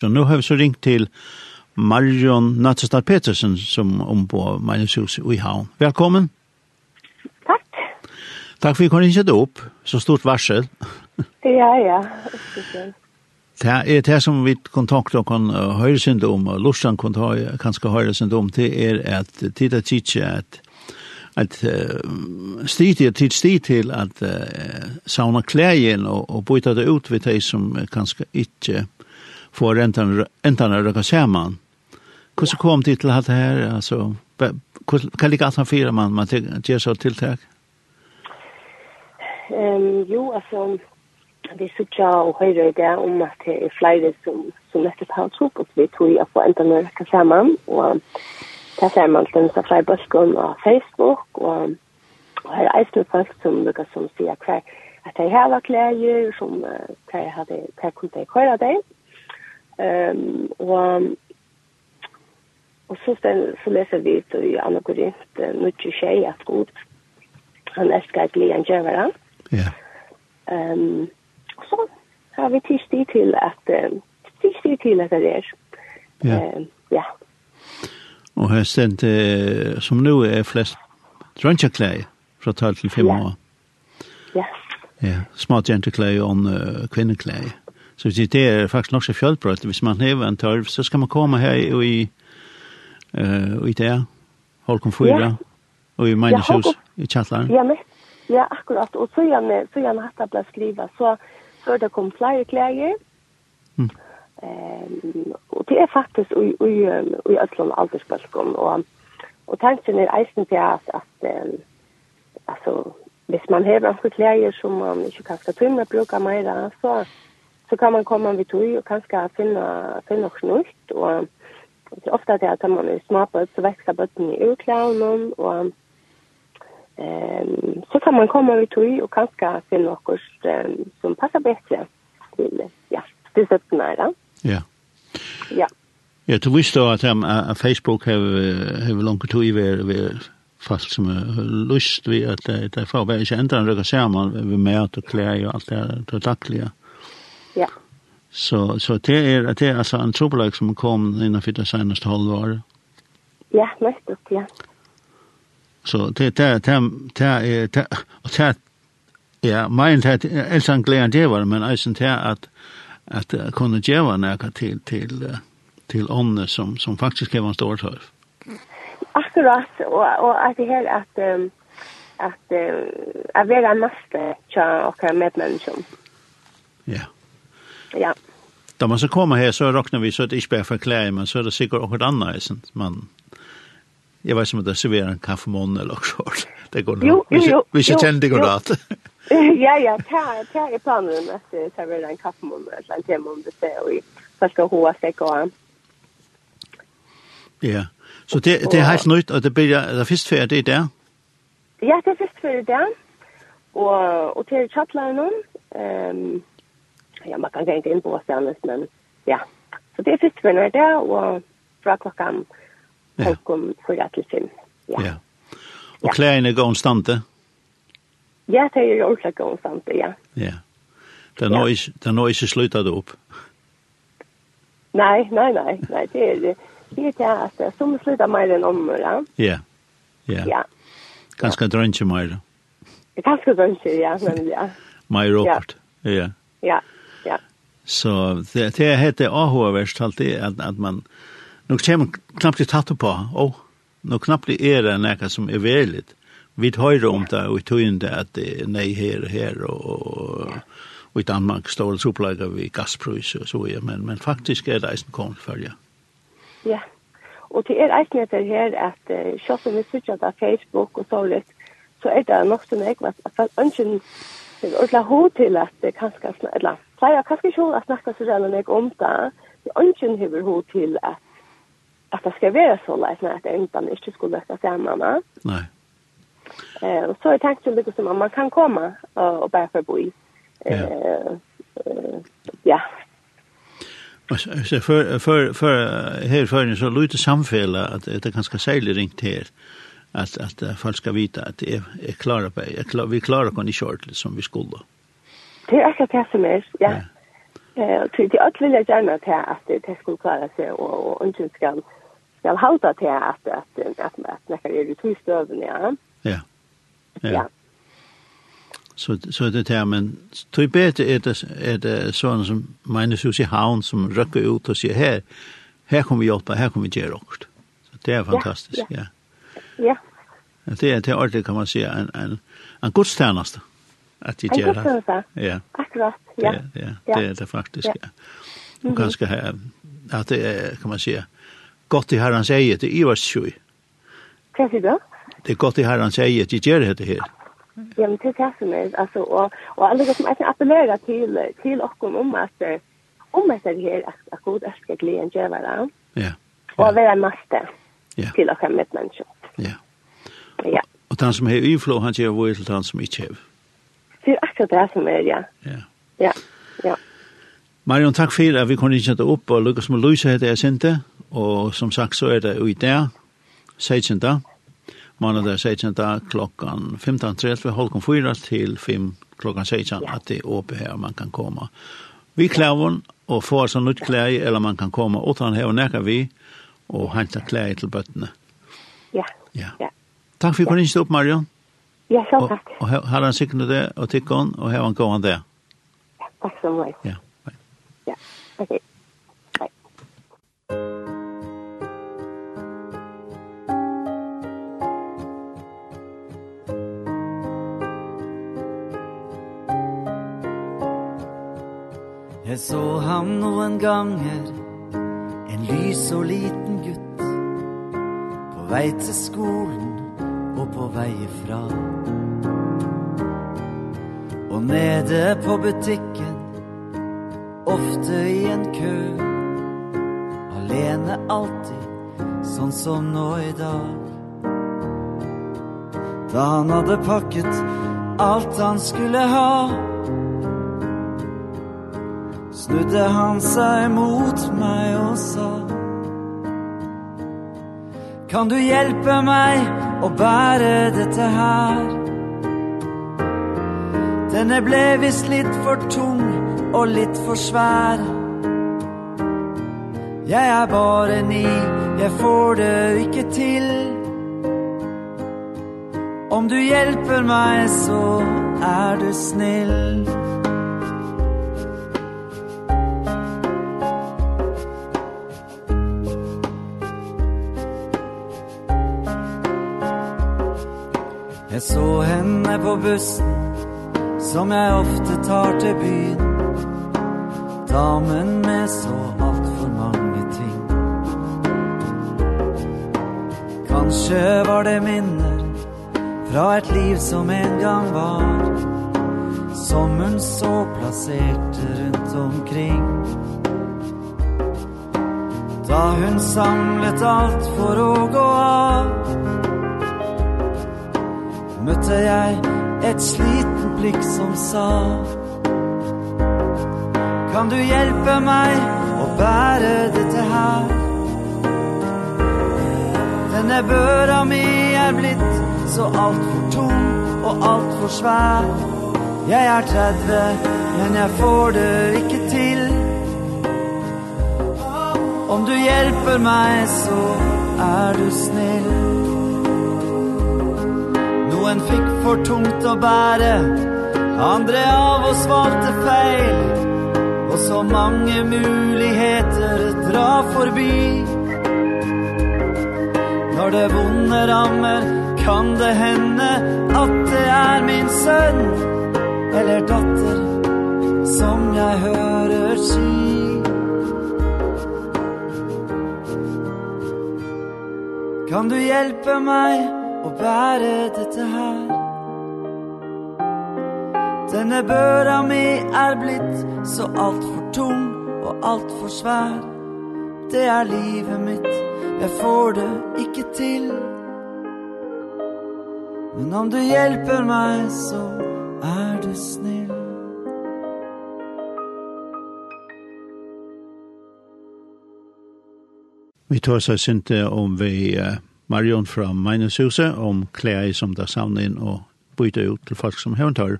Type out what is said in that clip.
Så nu har vi så ringt till Marion Nattestad Petersen som ombå Magnus i Havn. Välkommen! Tack! Tack för att ni kunde upp. Så stort varsel. ja, ja. Det är det som vi kontakt och kan høre sin om och Lorsan kan kanske høre sin om det är att titta titta att at uh, stiga till stig till att uh, sauna klägen och, og byta det ut vi det som kanske inte få rentan rentan att röka samman. Hur så kom det till att här alltså kan ligga att fyra man man ger så tilltag. Ehm jo alltså vi söker och höra det om att det är flyger som som lätt att ha tro på vi tror få får att röka samman och där ser man den så flyger baskon på Facebook och och här är det folk som lukar som säger kvar att det här var kläder som kvar hade kvar kunde köra det Ehm och och så sen så läser vi så i andra korint mycket tjej att god. Han älskar att bli en gärare. Ja. Ehm så har vi tills till att tills till att det är. Ja. Ja. Och här stendt, eh, som nu är flest drøntjaklæg från 12 till 5 år. Ja. Ja, smart jenteklæg og uh, kvinneklæg. Så det er faktisk nok så fjølbrøtt. Hvis man hever en tørv, så skal man komme her och i uh, i det Holkom 4 ja. og i Miners ja, i Kjattlaren. Ja, men, ja, akkurat. Og så gjerne, så gjerne hatt det ble skrivet, Så, så er det kom flere kläger. Mm. Um, og det er faktisk i, i, i Øtlund aldersbølgen, og, og tanken er eisen til at, at um, altså, hvis man hever en kläger som man ikke kan skal tømme bruke mer, så så kan man komma vid tog och kanske finna, finna något nytt. Och det är ofta det att man är småböd så växer böden i urklaunen. och um, så kan man komma vid tog och kanske finna något um, som passar bättre till, ja, till sötterna. Ja. ja. Ja. Ja, du visste at um, uh, Facebook har har långt tog i ver fast som är lust vi at det får vara inte ändra några samman med mat og klær og alt det där dagliga. Ja. Så, så det er, det er alltså en trobelag som kom innenfor det seneste senaste halvår. Ja, nettopp, ja. Så det, det, det, det är det, og det, ja, mein det, elsan gleden det var, men eisen det att at kunne djeva nekka till till, till onne som, som faktiskt kan vara stor tørv. Akkurat, och och att det här att um, att um, vara være næste och med medmennesker. Ja. Yeah. Ja. Da man så kommer her, så råkner vi så at det ikke bare forklarer, men så er det sikkert noe annet, sant? Man, jeg vet ikke om det serverer en kaffemån eller noe sånt. Det går noe. Jo, jo, jo. Vi ikke kjenner det går rart. ja, ja, det er planen at det serverer en kaffemån eller en tema det ser, vi. så skal hoa seg og... Ja, så det, det er helt nytt, og det blir det først før det er der? Ja, det er først før det der, og, og til Kjattleinen, ehm ja, man kan gänga in på oss annars, men ja. Så det er först för när det och fra klockan ja. kom fyra til fem. Ja. ja. Og klærne går stante? Ja, det er jo ordentligt går stante, ja. Ja. ikke, det er nå ikke sluttet opp. Nei, nei, nei, nei, det er det. Det er det att som slutar mer enn om, ja. Ja. Ja. ja. Ganska ja. drönche mer. ganske drönche, ja, men ja. Mer Robert. Ja. Ja. ja. Så det, det heter AHVerst alltid at, at man nog kommer knappt til tatt på, og nog knappt er det noe som er veldig. Vi hører om det, og vi tog inn det at det er nei her og her, og, og i Danmark står det opplegget vi gassprøys og så, ja, men, men faktisk er det eisen kommet for, ja. Ja, og til er eisen etter her at uh, selv om vi sitter av Facebook og så litt, så er det nok som jeg vet, at ønsken til å la hod til at det kan skje, eller pleier kanskje ikke hun å snakke så redan jeg om det. Det er ikke hun hun til at, at det skal være så leit når at enten ikke skulle løse sammen. Nei. Eh, og så er tanken litt som om man kan komme og, og bare forbo i. Eh, ja. Eh, ja. Altså, for, for, for, her før så lite samfellet at det er ganske særlig ringt her at, at folk skal vite at jeg, jeg klarer på, jeg klar, vi klarer på en kjørt som vi skulle. Mm Det er akkurat det som er, ja. Eh, til de alt vil jeg gjerne til at det skulle klare seg, og ungen skal, skal halda til at, at, at, at det er i tøystøven, ja. Ja. Ja. Så, så er det her, men tror tog bedre er det, er det sånn som Magnus Jussi Havn som røkker ut og sier, her, her kommer vi hjelpe, her kommer vi gjøre okkur. Så det er fantastisk, ja. Ja. ja. Det er, det er ordentlig, kan man si, en, en, en godstjeneste att det gör det. Ja. Akkurat, ja. Ja, det är det faktiskt, ja. Och ganska här, att det är, kan man säga, gott i herrans eget, det är vars sju. Vad säger du? Det är gott i herrans eget, det gör det här. Ja, men det är det som är, alltså, och, och alla som jag appellerar till, till och om att, om att det här, att god älskar glädjen gör varandra. Ja. Och vara måste. Ja. till och med människor. Ja. Ja. Och han som har yflå, han gör vår till han som inte har akkurat det som er, ja. Ja. Ja, ja. Marion, takk for at vi kunne ikke ta opp, og Lukas med Louise heter jeg sinte, og som sagt så er det i dag, 16. Måndag er 16. klokkan 15.30, halvkon 4 til 5 klokkan 16, at det er oppe her, man kan komme. Vi klæver og får sånn nytt klær, eller man kan komme utan her og nekker vi, og hente klær til bøttene. Ja, ja. ja. Takk for at vi kunne ikke opp, Marion. Ja, så takk. Og, og er han sikkert det, og tikkon, og har han gått det? Ja, takk så mye. Ja, hei. Ja, ok. Hei. Jeg så ham noen ganger, en lys og liten gutt, på vei til skolen, og på vei ifra. Og nede på butikken Ofte i en kø. Alene alltid Sånn som nå i dag. Da han hadde pakket Alt han skulle ha Snudde han seg mot meg og sa Kan du hjelpe meg å bære dette her? Denne ble visst litt for tung og litt for svær Jeg er bare ni, jeg får det ikke til Om du hjelper meg så er du snill Jeg så henne på bussen Som jag ofta tar till byn Damen med så alt for mange ting. Kanskje var det minner Fra et liv som en gang var Som hun så plasserte rundt omkring. Da hun samlet alt for å gå av møtte jeg et sliten blikk som sa Kan du hjelpe meg å bære dette her? Denne børa mi er blitt så alt for tung og alt for svær Jeg er 30, men jeg får det ikke til Om du hjelper meg så er du snill Noen fikk for tungt å bære. Andre av oss valgte feil Og så mange muligheter dra forbi. Når det vonde rammer Kan det hende at det er min sønn Eller datter som jeg hører si. Kan du hjelpe meg å bære dette her Denne børa mi er blitt så alt for tung og alt for svær Det er livet mitt, jeg får det ikke til Men om du hjelper meg så er du snill Vi tar seg synte om vi Marion fra Minneshuset om klær som det savner inn og bytte ut til folk som hevntar.